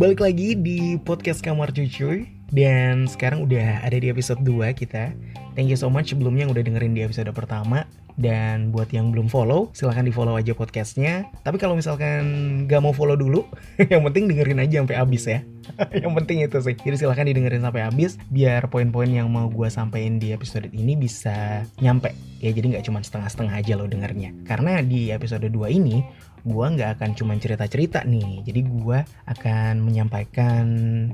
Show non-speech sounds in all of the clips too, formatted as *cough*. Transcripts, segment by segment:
balik lagi di podcast Kamar Cucuy Dan sekarang udah ada di episode 2 kita Thank you so much sebelumnya udah dengerin di episode pertama dan buat yang belum follow, silahkan di follow aja podcastnya. Tapi kalau misalkan gak mau follow dulu, *laughs* yang penting dengerin aja sampai habis ya. *laughs* yang penting itu sih. Jadi silahkan didengerin sampai habis, biar poin-poin yang mau gue sampein di episode ini bisa nyampe. Ya jadi nggak cuma setengah-setengah aja lo dengernya. Karena di episode 2 ini, gue nggak akan cuma cerita-cerita nih. Jadi gue akan menyampaikan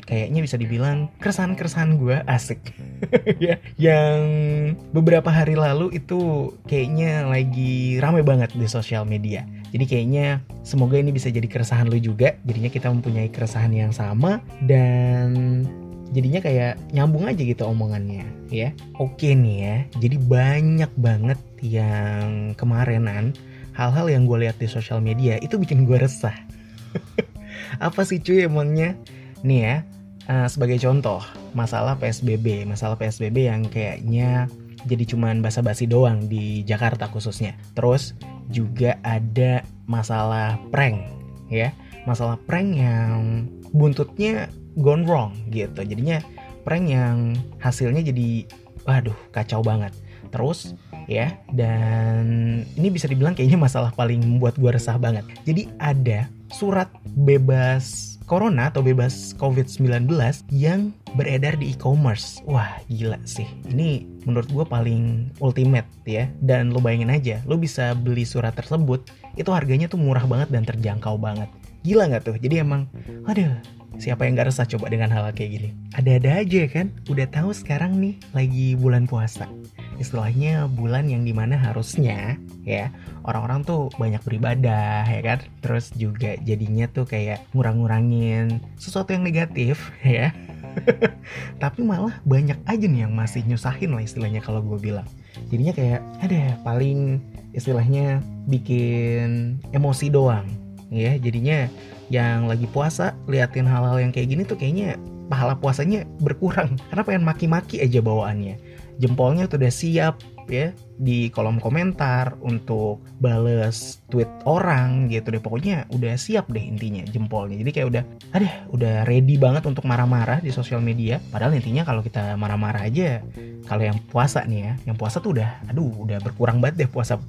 kayaknya bisa dibilang keresahan-keresahan gue asik. *laughs* Ya yang beberapa hari lalu itu kayaknya lagi rame banget di sosial media. Jadi kayaknya semoga ini bisa jadi keresahan lo juga. Jadinya kita mempunyai keresahan yang sama dan jadinya kayak nyambung aja gitu omongannya ya. Oke nih ya jadi banyak banget yang kemarinan hal-hal yang gue lihat di sosial media itu bikin gue resah. *laughs* Apa sih cuy emangnya? Nih ya, uh, sebagai contoh, masalah PSBB, masalah PSBB yang kayaknya jadi cuman basa-basi doang di Jakarta khususnya. Terus juga ada masalah prank, ya. Masalah prank yang buntutnya gone wrong gitu. Jadinya prank yang hasilnya jadi waduh kacau banget. Terus ya. Dan ini bisa dibilang kayaknya masalah paling membuat gue resah banget. Jadi ada surat bebas corona atau bebas covid-19 yang beredar di e-commerce. Wah gila sih. Ini menurut gue paling ultimate ya. Dan lo bayangin aja lo bisa beli surat tersebut itu harganya tuh murah banget dan terjangkau banget. Gila nggak tuh? Jadi emang aduh siapa yang gak resah coba dengan hal, -hal kayak gini? Ada-ada aja kan? Udah tahu sekarang nih lagi bulan puasa istilahnya bulan yang di mana harusnya ya orang-orang tuh banyak beribadah ya kan? Terus juga jadinya tuh kayak ngurang-ngurangin sesuatu yang negatif *laughs* ya. Tapi malah banyak aja nih yang masih nyusahin lah istilahnya kalau gue bilang. Jadinya kayak ada paling istilahnya bikin emosi doang ya. Jadinya yang lagi puasa liatin hal-hal yang kayak gini tuh kayaknya pahala puasanya berkurang. Karena pengen maki-maki aja bawaannya jempolnya tuh udah siap ya. Di kolom komentar untuk bales tweet orang gitu deh. Pokoknya udah siap deh intinya jempolnya. Jadi kayak udah ada udah ready banget untuk marah-marah di sosial media. Padahal intinya kalau kita marah-marah aja kalau yang puasa nih ya yang puasa tuh udah aduh udah berkurang banget deh puasa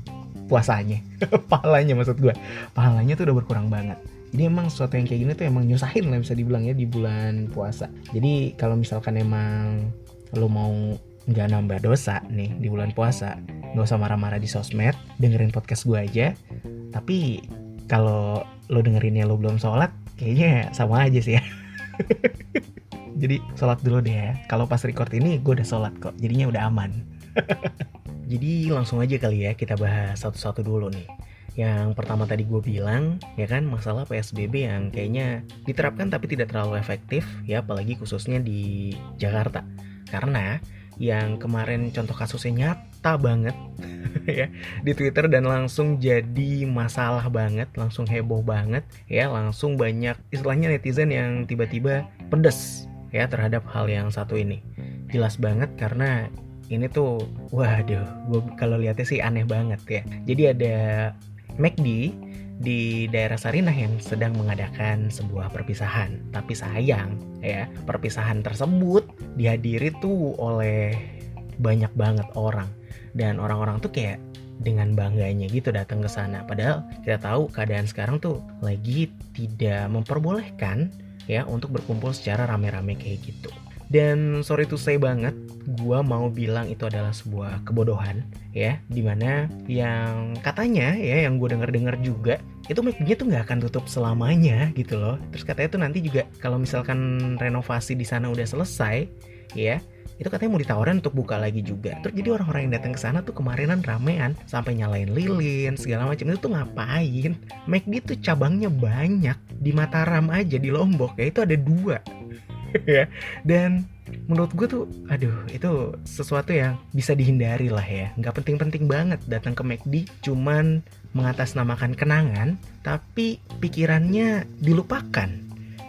puasanya. *laughs* Pahalanya maksud gue pahalanya tuh udah berkurang banget. Jadi emang sesuatu yang kayak gini tuh emang nyusahin lah bisa dibilang ya di bulan puasa. Jadi kalau misalkan emang lo mau nggak nambah dosa nih di bulan puasa. Nggak usah marah-marah di sosmed dengerin podcast gue aja. Tapi kalau lo dengerinnya lo belum sholat kayaknya sama aja sih ya. *laughs* Jadi sholat dulu deh ya. Kalau pas record ini gue udah sholat kok. Jadinya udah aman. *laughs* Jadi langsung aja kali ya kita bahas satu-satu dulu nih. Yang pertama tadi gue bilang ya kan masalah PSBB yang kayaknya diterapkan tapi tidak terlalu efektif ya apalagi khususnya di Jakarta. Karena yang kemarin contoh kasusnya nyata banget *laughs* ya di Twitter dan langsung jadi masalah banget, langsung heboh banget ya, langsung banyak istilahnya netizen yang tiba-tiba pedes ya terhadap hal yang satu ini. Jelas banget karena ini tuh waduh, gue kalau lihatnya sih aneh banget ya. Jadi ada McD di daerah Sarinah yang sedang mengadakan sebuah perpisahan. Tapi sayang ya, perpisahan tersebut dihadiri tuh oleh banyak banget orang dan orang-orang tuh kayak dengan bangganya gitu datang ke sana. Padahal kita tahu keadaan sekarang tuh lagi tidak memperbolehkan ya untuk berkumpul secara rame-rame kayak gitu. Dan sorry to say banget, gue mau bilang itu adalah sebuah kebodohan ya, di mana yang katanya ya yang gue denger-denger juga itu McD tuh nggak akan tutup selamanya gitu loh. Terus katanya tuh nanti juga kalau misalkan renovasi di sana udah selesai ya, itu katanya mau ditawarin untuk buka lagi juga. Terus jadi orang-orang yang datang ke sana tuh kemarinan ramean sampai nyalain lilin segala macam itu tuh ngapain? McD tuh cabangnya banyak di Mataram aja di Lombok ya itu ada dua *laughs* ya. Dan menurut gue tuh aduh itu sesuatu yang bisa dihindari lah ya. Nggak penting-penting banget datang ke McD cuman mengatasnamakan kenangan tapi pikirannya dilupakan.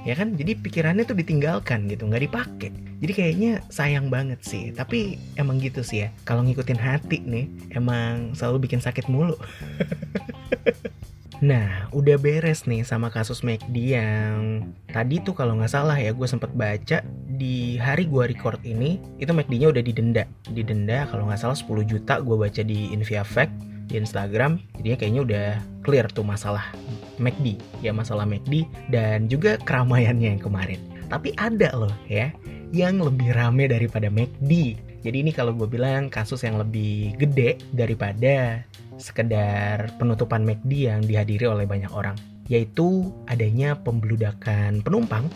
Ya kan? Jadi pikirannya tuh ditinggalkan gitu nggak dipakai. Jadi kayaknya sayang banget sih. Tapi emang gitu sih ya. Kalau ngikutin hati nih emang selalu bikin sakit mulu *laughs* Nah, udah beres nih sama kasus McD yang tadi tuh kalau nggak salah ya gue sempet baca di hari gue record ini itu McD-nya udah didenda. Didenda kalau nggak salah 10 juta gue baca di Invia Fact di Instagram. Jadinya kayaknya udah clear tuh masalah McD. Ya masalah McD dan juga keramaiannya yang kemarin. Tapi ada loh ya yang lebih rame daripada McD. Jadi ini kalau gue bilang kasus yang lebih gede daripada sekedar penutupan McD yang dihadiri oleh banyak orang, yaitu adanya pembludakan penumpang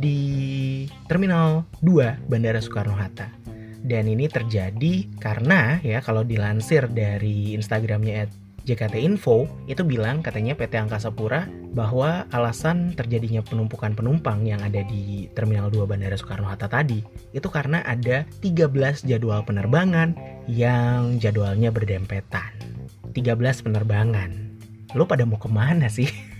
di Terminal 2 Bandara Soekarno-Hatta. Dan ini terjadi karena ya kalau dilansir dari Instagramnya JKT Info itu bilang katanya PT Angkasa Pura bahwa alasan terjadinya penumpukan penumpang yang ada di Terminal 2 Bandara Soekarno-Hatta tadi itu karena ada 13 jadwal penerbangan yang jadwalnya berdempetan. 13 penerbangan. Lo pada mau ke mana sih? *laughs*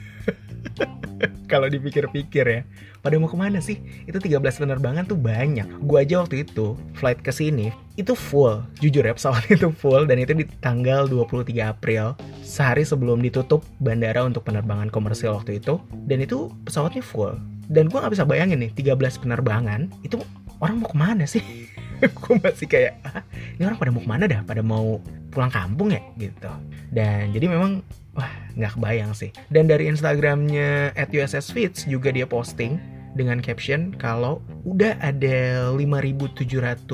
*laughs* Kalau dipikir-pikir ya, pada mau ke mana sih? Itu 13 penerbangan tuh banyak. Gue aja waktu itu flight ke sini itu full. Jujur ya pesawat *laughs* itu full dan itu di tanggal 23 April, sehari sebelum ditutup bandara untuk penerbangan komersil waktu itu. Dan itu pesawatnya full. Dan gue gak bisa bayangin nih, 13 penerbangan itu orang mau ke mana sih? *laughs* *laughs* gue masih kayak, ah, ini orang pada mau ke mana dah? Pada mau pulang kampung ya? Gitu. Dan jadi memang wah nggak kebayang sih. Dan dari instagramnya at USS Fits juga dia posting dengan caption kalau udah ada 5.700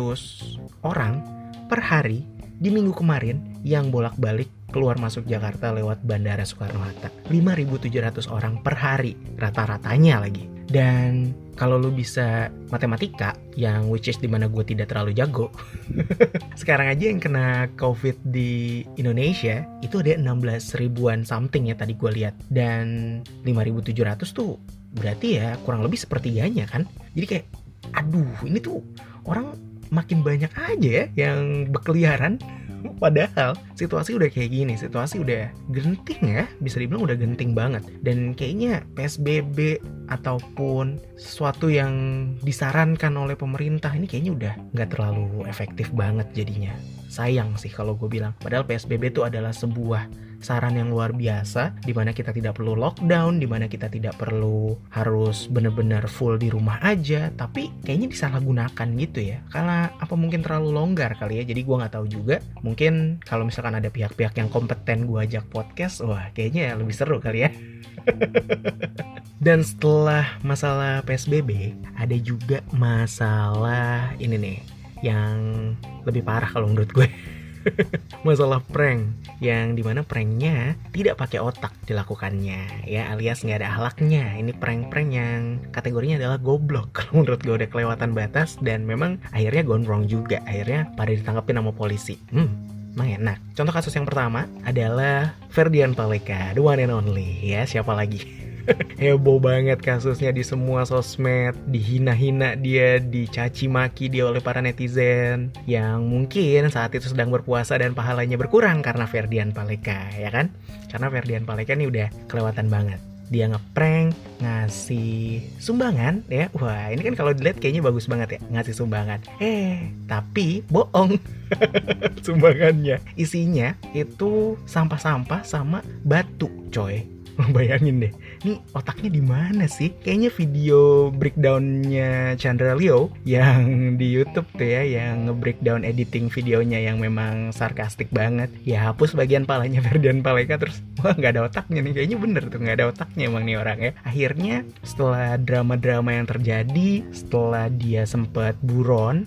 orang per hari di minggu kemarin yang bolak-balik keluar masuk Jakarta lewat Bandara Soekarno-Hatta. 5.700 orang per hari rata-ratanya lagi. Dan kalau lu bisa matematika yang which is di mana gue tidak terlalu jago *laughs* sekarang aja yang kena covid di Indonesia itu ada 16 ribuan something ya tadi gue lihat dan 5.700 tuh berarti ya kurang lebih sepertiganya kan jadi kayak aduh ini tuh orang makin banyak aja ya yang berkeliaran Padahal situasi udah kayak gini, situasi udah genting ya, bisa dibilang udah genting banget. Dan kayaknya PSBB ataupun sesuatu yang disarankan oleh pemerintah ini kayaknya udah nggak terlalu efektif banget jadinya. Sayang sih kalau gue bilang. Padahal PSBB itu adalah sebuah saran yang luar biasa di mana kita tidak perlu lockdown, di mana kita tidak perlu harus benar-benar full di rumah aja, tapi kayaknya disalahgunakan gitu ya. Karena apa mungkin terlalu longgar kali ya. Jadi gue nggak tahu juga. Mungkin kalau misalkan ada pihak-pihak yang kompeten gue ajak podcast, wah kayaknya lebih seru kali ya. *laughs* Dan setelah masalah PSBB, ada juga masalah ini nih yang lebih parah kalau menurut gue. *laughs* masalah prank yang di mana pranknya tidak pakai otak dilakukannya ya alias nggak ada halaknya ini prank-prank yang kategorinya adalah goblok. *laughs* Kalau menurut gue udah kelewatan batas dan memang akhirnya gone wrong juga. Akhirnya pada ditangkapin sama polisi. Hmm emang enak. Contoh kasus yang pertama adalah Ferdian Paleka the one and only ya siapa lagi *laughs* *laughs* heboh banget kasusnya di semua sosmed. Dihina-hina dia dicaci maki dia oleh para netizen. Yang mungkin saat itu sedang berpuasa dan pahalanya berkurang karena Ferdian Paleka ya kan? Karena Ferdian Paleka ini udah kelewatan banget. Dia ngeprank ngasih sumbangan ya. Wah ini kan kalau dilihat kayaknya bagus banget ya ngasih sumbangan. Eh tapi bohong. *laughs* Sumbangannya. Isinya itu sampah-sampah sama batu coy *laughs* bayangin deh ini otaknya di mana sih? Kayaknya video breakdownnya Chandra Leo yang di YouTube tuh ya yang nge-breakdown editing videonya yang memang sarkastik banget. Ya hapus bagian palanya *laughs* Ferdian Paleka terus wah nggak ada otaknya nih. Kayaknya bener tuh nggak ada otaknya emang nih orang ya. Akhirnya setelah drama-drama yang terjadi setelah dia sempat buron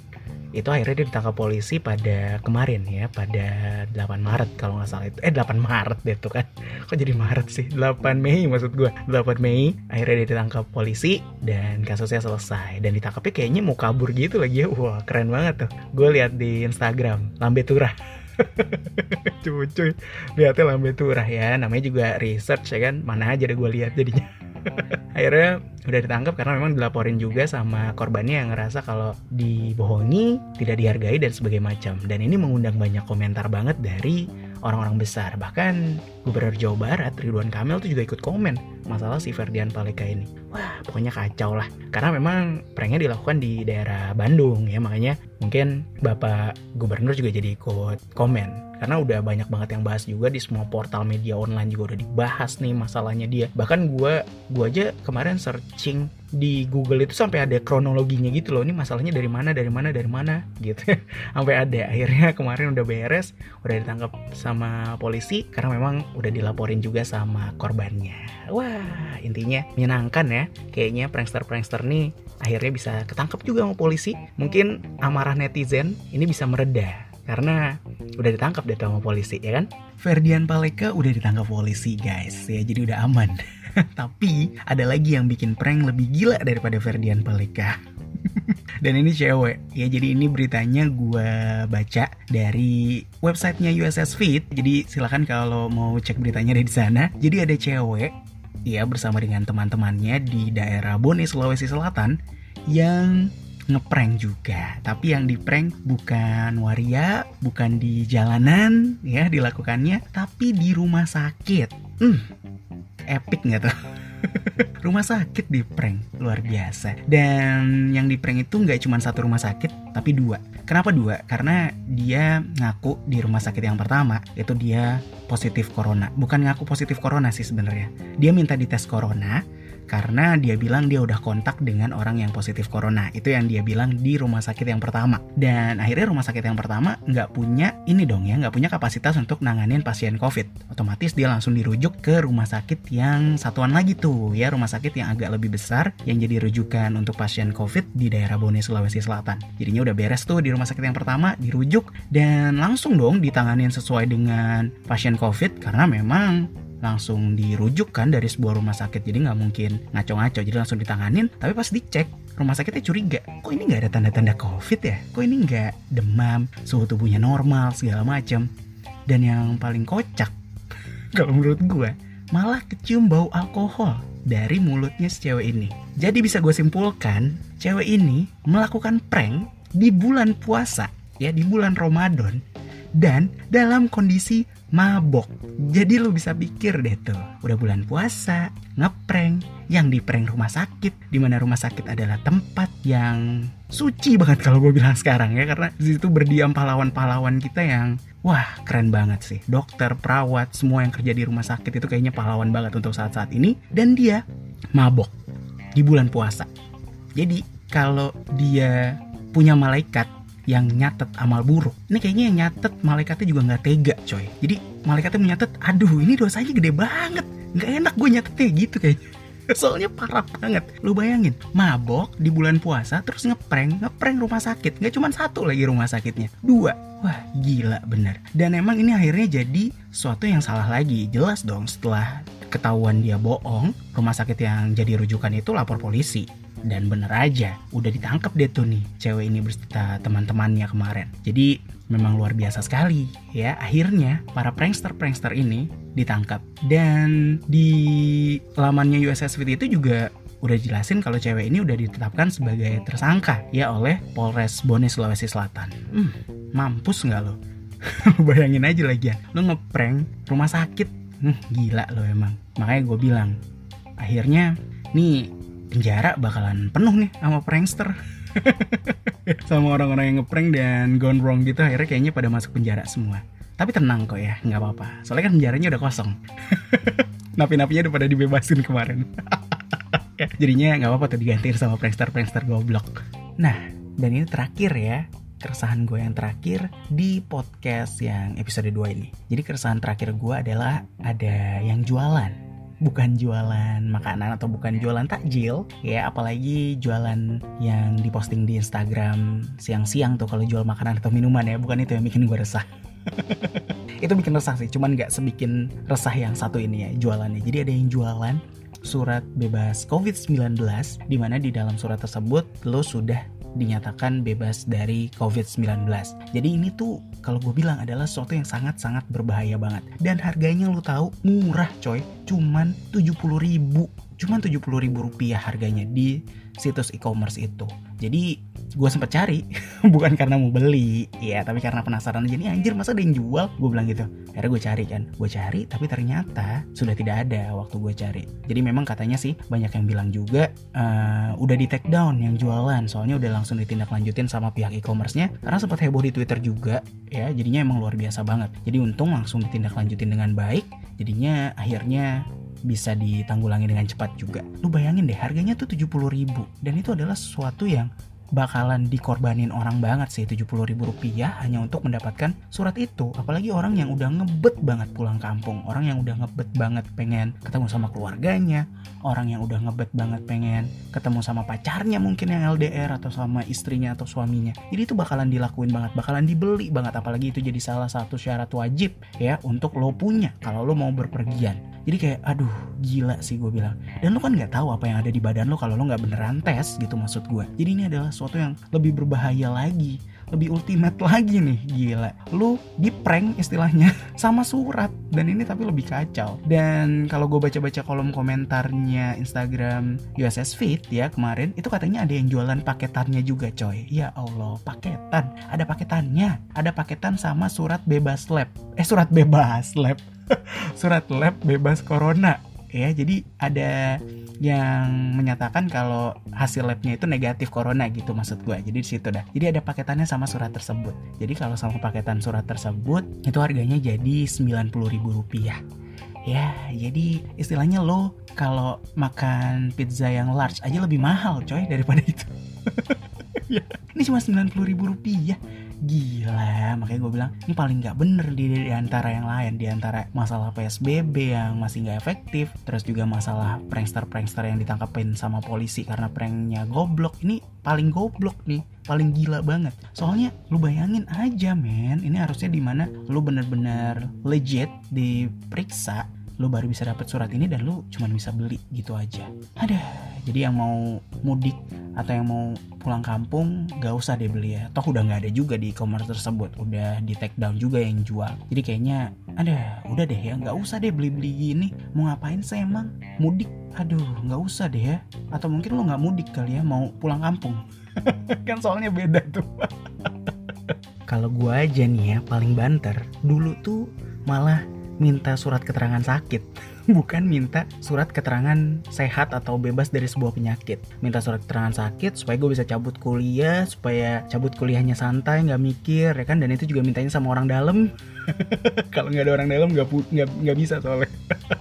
itu akhirnya dia ditangkap polisi pada kemarin ya pada 8 Maret kalau nggak salah itu. Eh 8 Maret deh tuh kan. *laughs* Kok jadi Maret sih? 8 Mei maksud gue 8 Mei akhirnya dia ditangkap polisi dan kasusnya selesai. Dan ditangkapnya kayaknya mau kabur gitu lagi ya. Wah keren banget tuh. Gue lihat di Instagram Lambe Turah. *laughs* Cuy cuy. Lihatnya Lambe Turah ya. Namanya juga research ya kan. Mana aja deh gue lihat jadinya akhirnya udah ditangkap karena memang dilaporin juga sama korbannya yang ngerasa kalau dibohongi, tidak dihargai dan sebagainya macam. Dan ini mengundang banyak komentar banget dari orang-orang besar. Bahkan Gubernur Jawa Barat Ridwan Kamil tuh juga ikut komen masalah si Ferdian Paleka ini. Wah, pokoknya kacau lah. Karena memang pranknya dilakukan di daerah Bandung ya, makanya mungkin Bapak Gubernur juga jadi ikut komen karena udah banyak banget yang bahas juga di semua portal media online juga udah dibahas nih masalahnya dia. Bahkan gue gue aja kemarin searching di Google itu sampai ada kronologinya gitu loh. Ini masalahnya dari mana dari mana dari mana gitu. *laughs* Sampai ada. Akhirnya kemarin udah beres udah ditangkap sama polisi karena memang udah dilaporin juga sama korbannya. Wah intinya menyenangkan ya. Kayaknya prankster prankster nih akhirnya bisa ketangkep juga sama polisi. Mungkin amarah netizen ini bisa mereda karena udah ditangkap deh sama polisi ya kan? Ferdian Paleka udah ditangkap polisi guys. Ya jadi udah aman. *laughs* Tapi ada lagi yang bikin prank lebih gila daripada Ferdian Paleka. *laughs* Dan ini cewek. Ya jadi ini beritanya gue baca dari websitenya USS Fit jadi silahkan kalau mau cek beritanya dari sana. Jadi ada cewek ya bersama dengan teman-temannya di daerah Bone Sulawesi Selatan yang ngeprank juga. Tapi yang di prank bukan waria bukan di jalanan ya dilakukannya tapi di rumah sakit. Hmm epic nggak tuh? *laughs* rumah sakit di prank luar biasa. Dan yang di prank itu nggak cuma satu rumah sakit tapi dua. Kenapa dua? Karena dia ngaku di rumah sakit yang pertama itu dia positif corona. Bukan ngaku positif corona sih sebenarnya. Dia minta dites corona karena dia bilang dia udah kontak dengan orang yang positif corona. Itu yang dia bilang di rumah sakit yang pertama. Dan akhirnya rumah sakit yang pertama nggak punya ini dong ya, nggak punya kapasitas untuk nanganin pasien COVID. Otomatis dia langsung dirujuk ke rumah sakit yang satuan lagi tuh ya, rumah sakit yang agak lebih besar yang jadi rujukan untuk pasien COVID di daerah Bone Sulawesi Selatan. Jadinya udah beres tuh di rumah sakit yang pertama dirujuk dan langsung dong ditanganin sesuai dengan pasien COVID karena memang langsung dirujuk kan dari sebuah rumah sakit. Jadi nggak mungkin ngaco-ngaco jadi langsung ditanganin. Tapi pas dicek rumah sakitnya curiga. Kok ini nggak ada tanda-tanda covid ya? Kok ini nggak demam suhu tubuhnya normal segala macam dan yang paling kocak *laughs* kalau menurut gue malah kecium bau alkohol dari mulutnya si cewek ini. Jadi bisa gue simpulkan cewek ini melakukan prank di bulan puasa ya di bulan Ramadan. Dan dalam kondisi mabok. Jadi lu bisa pikir deh tuh, udah bulan puasa, ngeprank, yang di prank rumah sakit, di mana rumah sakit adalah tempat yang suci banget kalau gue bilang sekarang ya, karena di situ berdiam pahlawan-pahlawan kita yang wah keren banget sih. Dokter, perawat, semua yang kerja di rumah sakit itu kayaknya pahlawan banget untuk saat-saat ini, dan dia mabok di bulan puasa. Jadi kalau dia punya malaikat yang nyatet amal buruk. Ini kayaknya yang nyatet malaikatnya juga nggak tega coy. Jadi malaikatnya menyatet, aduh ini dosanya gede banget. Nggak enak gue nyatetnya gitu kayaknya. *laughs* Soalnya parah banget. Lu bayangin, mabok di bulan puasa terus ngeprank, ngeprank rumah sakit. Nggak cuma satu lagi rumah sakitnya, dua. Wah gila bener. Dan emang ini akhirnya jadi suatu yang salah lagi. Jelas dong setelah ketahuan dia bohong, rumah sakit yang jadi rujukan itu lapor polisi dan bener aja udah ditangkap deh tuh nih cewek ini berserta teman-temannya kemarin jadi memang luar biasa sekali ya akhirnya para prankster-prankster ini ditangkap dan di lamannya USS Fit itu juga udah jelasin kalau cewek ini udah ditetapkan sebagai tersangka ya oleh Polres Bone Sulawesi Selatan. Hmm, mampus nggak lo? *laughs* Bayangin aja lagi ya, lo ngeprank rumah sakit. Hmm, gila lo emang. Makanya gue bilang, akhirnya nih penjara bakalan penuh nih sama prankster. *laughs* Sama orang-orang yang ngeprank dan gone wrong gitu akhirnya kayaknya pada masuk penjara semua. Tapi tenang kok ya nggak apa-apa. Soalnya kan penjaranya udah kosong. *laughs* Napi-napinya udah pada dibebasin kemarin. *laughs* Jadinya nggak apa-apa tuh diganti sama prankster-prankster goblok. Nah dan ini terakhir ya keresahan gue yang terakhir di podcast yang episode 2 ini. Jadi keresahan terakhir gue adalah ada yang jualan bukan jualan makanan atau bukan jualan takjil ya apalagi jualan yang diposting di Instagram siang-siang tuh kalau jual makanan atau minuman ya. Bukan itu yang bikin gue resah. *laughs* Itu bikin resah sih cuman nggak sebikin resah yang satu ini ya jualannya. Jadi ada yang jualan surat bebas COVID-19 di mana di dalam surat tersebut lo sudah dinyatakan bebas dari COVID-19. Jadi ini tuh kalau gue bilang adalah sesuatu yang sangat-sangat berbahaya banget. Dan harganya lo tahu murah coy, cuman 70 ribu. Cuman 70 ribu rupiah harganya di situs e-commerce itu. Jadi gue sempet cari. *laughs* Bukan karena mau beli ya tapi karena penasaran. Aja nih anjir masa ada yang jual? Gue bilang gitu. Akhirnya gue cari kan. Gue cari tapi ternyata sudah tidak ada waktu gue cari. Jadi memang katanya sih banyak yang bilang juga uh, udah di take down yang jualan. Soalnya udah langsung ditindaklanjutin sama pihak e-commerce-nya. Karena sempat heboh di Twitter juga ya. Jadinya emang luar biasa banget. Jadi untung langsung ditindaklanjutin dengan baik. Jadinya akhirnya bisa ditanggulangi dengan cepat juga. Lu bayangin deh harganya tuh 70 ribu dan itu adalah sesuatu yang bakalan dikorbanin orang banget sih 70 ribu rupiah hanya untuk mendapatkan surat itu. Apalagi orang yang udah ngebet banget pulang kampung orang yang udah ngebet banget pengen ketemu sama keluarganya orang yang udah ngebet banget pengen ketemu sama pacarnya mungkin yang LDR atau sama istrinya atau suaminya. Jadi itu bakalan dilakuin banget bakalan dibeli banget. Apalagi itu jadi salah satu syarat wajib ya untuk lo punya kalau lo mau berpergian. Jadi kayak aduh gila sih gue bilang. Dan lo kan nggak tahu apa yang ada di badan lo kalau lo nggak beneran tes gitu maksud gue jadi ini adalah sesuatu yang lebih berbahaya lagi lebih ultimate lagi nih gila. Lu di prank istilahnya *laughs* sama surat dan ini tapi lebih kacau. Dan kalau gue baca-baca kolom komentarnya Instagram USS Fit ya kemarin itu katanya ada yang jualan paketannya juga coy. Ya Allah paketan. Ada paketannya. Ada paketan sama surat bebas lab. Eh surat bebas lab. *laughs* Surat lab bebas corona ya jadi ada yang menyatakan kalau hasil labnya itu negatif corona gitu maksud gue jadi di situ dah. Jadi ada paketannya sama surat tersebut. Jadi kalau sama paketan surat tersebut itu harganya jadi 90 ribu rupiah ya jadi istilahnya lo kalau makan pizza yang large aja lebih mahal coy daripada itu. *laughs* Ya, ini cuma 90 ribu rupiah gila makanya gue bilang ini paling nggak bener di, di antara yang lain di antara masalah psbb yang masih nggak efektif terus juga masalah prankster prankster yang ditangkapin sama polisi karena pranknya goblok. Ini paling goblok nih paling gila banget. Soalnya lu bayangin aja men ini harusnya di mana lu bener-bener legit diperiksa lu baru bisa dapat surat ini dan lu cuma bisa beli gitu aja. Ada. Jadi yang mau mudik atau yang mau pulang kampung gak usah deh beli ya. Toh udah nggak ada juga di e-commerce tersebut. Udah di take down juga yang jual. Jadi kayaknya ada udah deh ya. Nggak usah deh beli-beli gini. Mau ngapain sih emang? Mudik? Aduh nggak usah deh ya. Atau mungkin lo nggak mudik kali ya mau pulang kampung. *laughs* Kan soalnya beda tuh. Kalau gua aja nih ya paling banter dulu tuh malah minta surat keterangan sakit. *laughs* Bukan minta surat keterangan sehat atau bebas dari sebuah penyakit. Minta surat keterangan sakit supaya gue bisa cabut kuliah supaya cabut kuliahnya santai nggak mikir ya kan? Dan itu juga mintanya sama orang dalam. *laughs* Kalau nggak ada orang dalam nggak nggak bisa soalnya.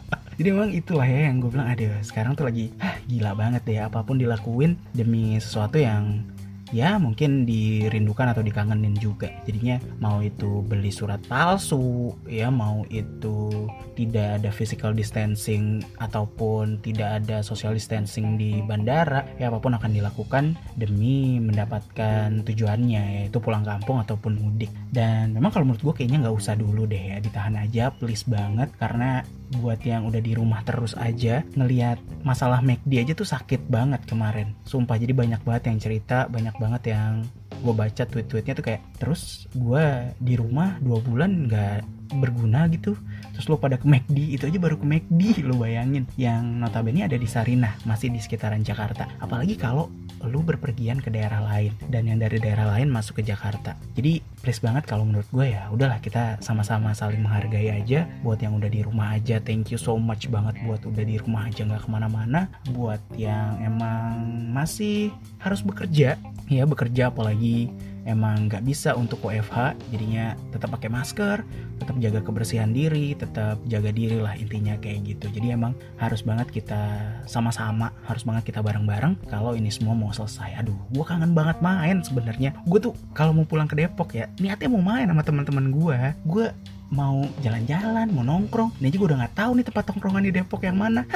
*laughs* Jadi memang itulah ya yang gue bilang ada sekarang tuh lagi ah, gila banget deh apa pun dilakuin demi sesuatu yang ya mungkin dirindukan atau dikangenin juga. Jadinya mau itu beli surat palsu ya mau itu tidak ada physical distancing ataupun tidak ada social distancing di bandara ya apa pun akan dilakukan demi mendapatkan tujuannya yaitu pulang kampung ataupun mudik. Dan memang kalau menurut gue kayaknya nggak usah dulu deh ya ditahan aja please banget karena buat yang udah di rumah terus aja ngelihat masalah McD aja tuh sakit banget kemarin. Sumpah jadi banyak banget yang cerita banyak banget yang gue baca tweet-tweetnya tuh kayak terus gue di rumah dua bulan nggak berguna gitu terus lo pada ke McD itu aja baru ke McD lo bayangin. Yang notabene ada di Sarinah masih di sekitaran Jakarta. Apalagi kalau lo berpergian ke daerah lain dan yang dari daerah lain masuk ke Jakarta. Jadi please banget kalau menurut gue ya udahlah kita sama-sama saling menghargai aja. Buat yang udah di rumah aja thank you so much banget buat udah di rumah aja nggak ke mana-mana. Buat yang emang masih harus bekerja ya bekerja apalagi emang nggak bisa untuk WFH jadinya tetap pakai masker tetap jaga kebersihan diri tetap jaga diri lah intinya kayak gitu jadi emang harus banget kita sama-sama harus banget kita bareng-bareng kalau ini semua mau selesai aduh gue kangen banget main sebenarnya gue tuh kalau mau pulang ke Depok ya niatnya mau main sama teman-teman gue gue mau jalan-jalan, mau nongkrong. Ini juga udah nggak tahu nih tempat nongkrongan di Depok yang mana.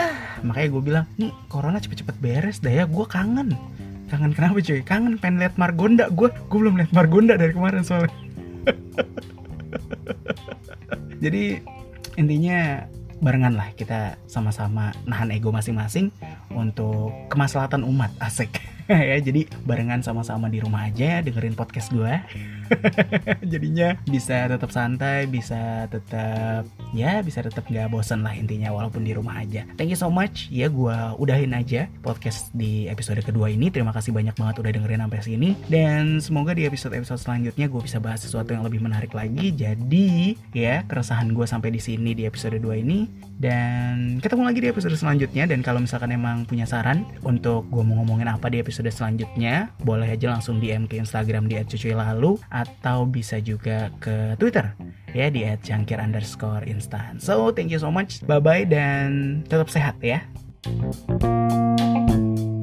makanya gue bilang, nih corona cepet-cepet beres dah ya. Gue kangen kangen kenapa cuy? Kangen pengen lihat Margonda. Gue gue belum lihat Margonda dari kemarin soalnya. *laughs* Jadi intinya barengan lah. Kita sama-sama nahan ego masing-masing untuk kemaslahatan umat asik. *laughs* Ya jadi barengan sama-sama di rumah aja dengerin podcast gue *laughs* jadinya bisa tetap santai bisa tetap ya bisa tetap nggak bosan lah intinya walaupun di rumah aja. Thank you so much. Ya gue udahin aja podcast di episode kedua ini. Terima kasih banyak banget udah dengerin sampai sini. Dan semoga di episode episode selanjutnya gue bisa bahas sesuatu yang lebih menarik lagi. Jadi ya keresahan gue sampai di sini di episode 2 ini. Dan ketemu lagi di episode selanjutnya. Dan kalau misalkan emang punya saran untuk gue mau ngomongin apa di episode selanjutnya boleh aja langsung DM ke Instagram di @cucuy_lalu atau bisa juga ke Twitter ya di @cangkir underscore instan. So thank you so much. Bye bye dan tetap sehat ya. thank you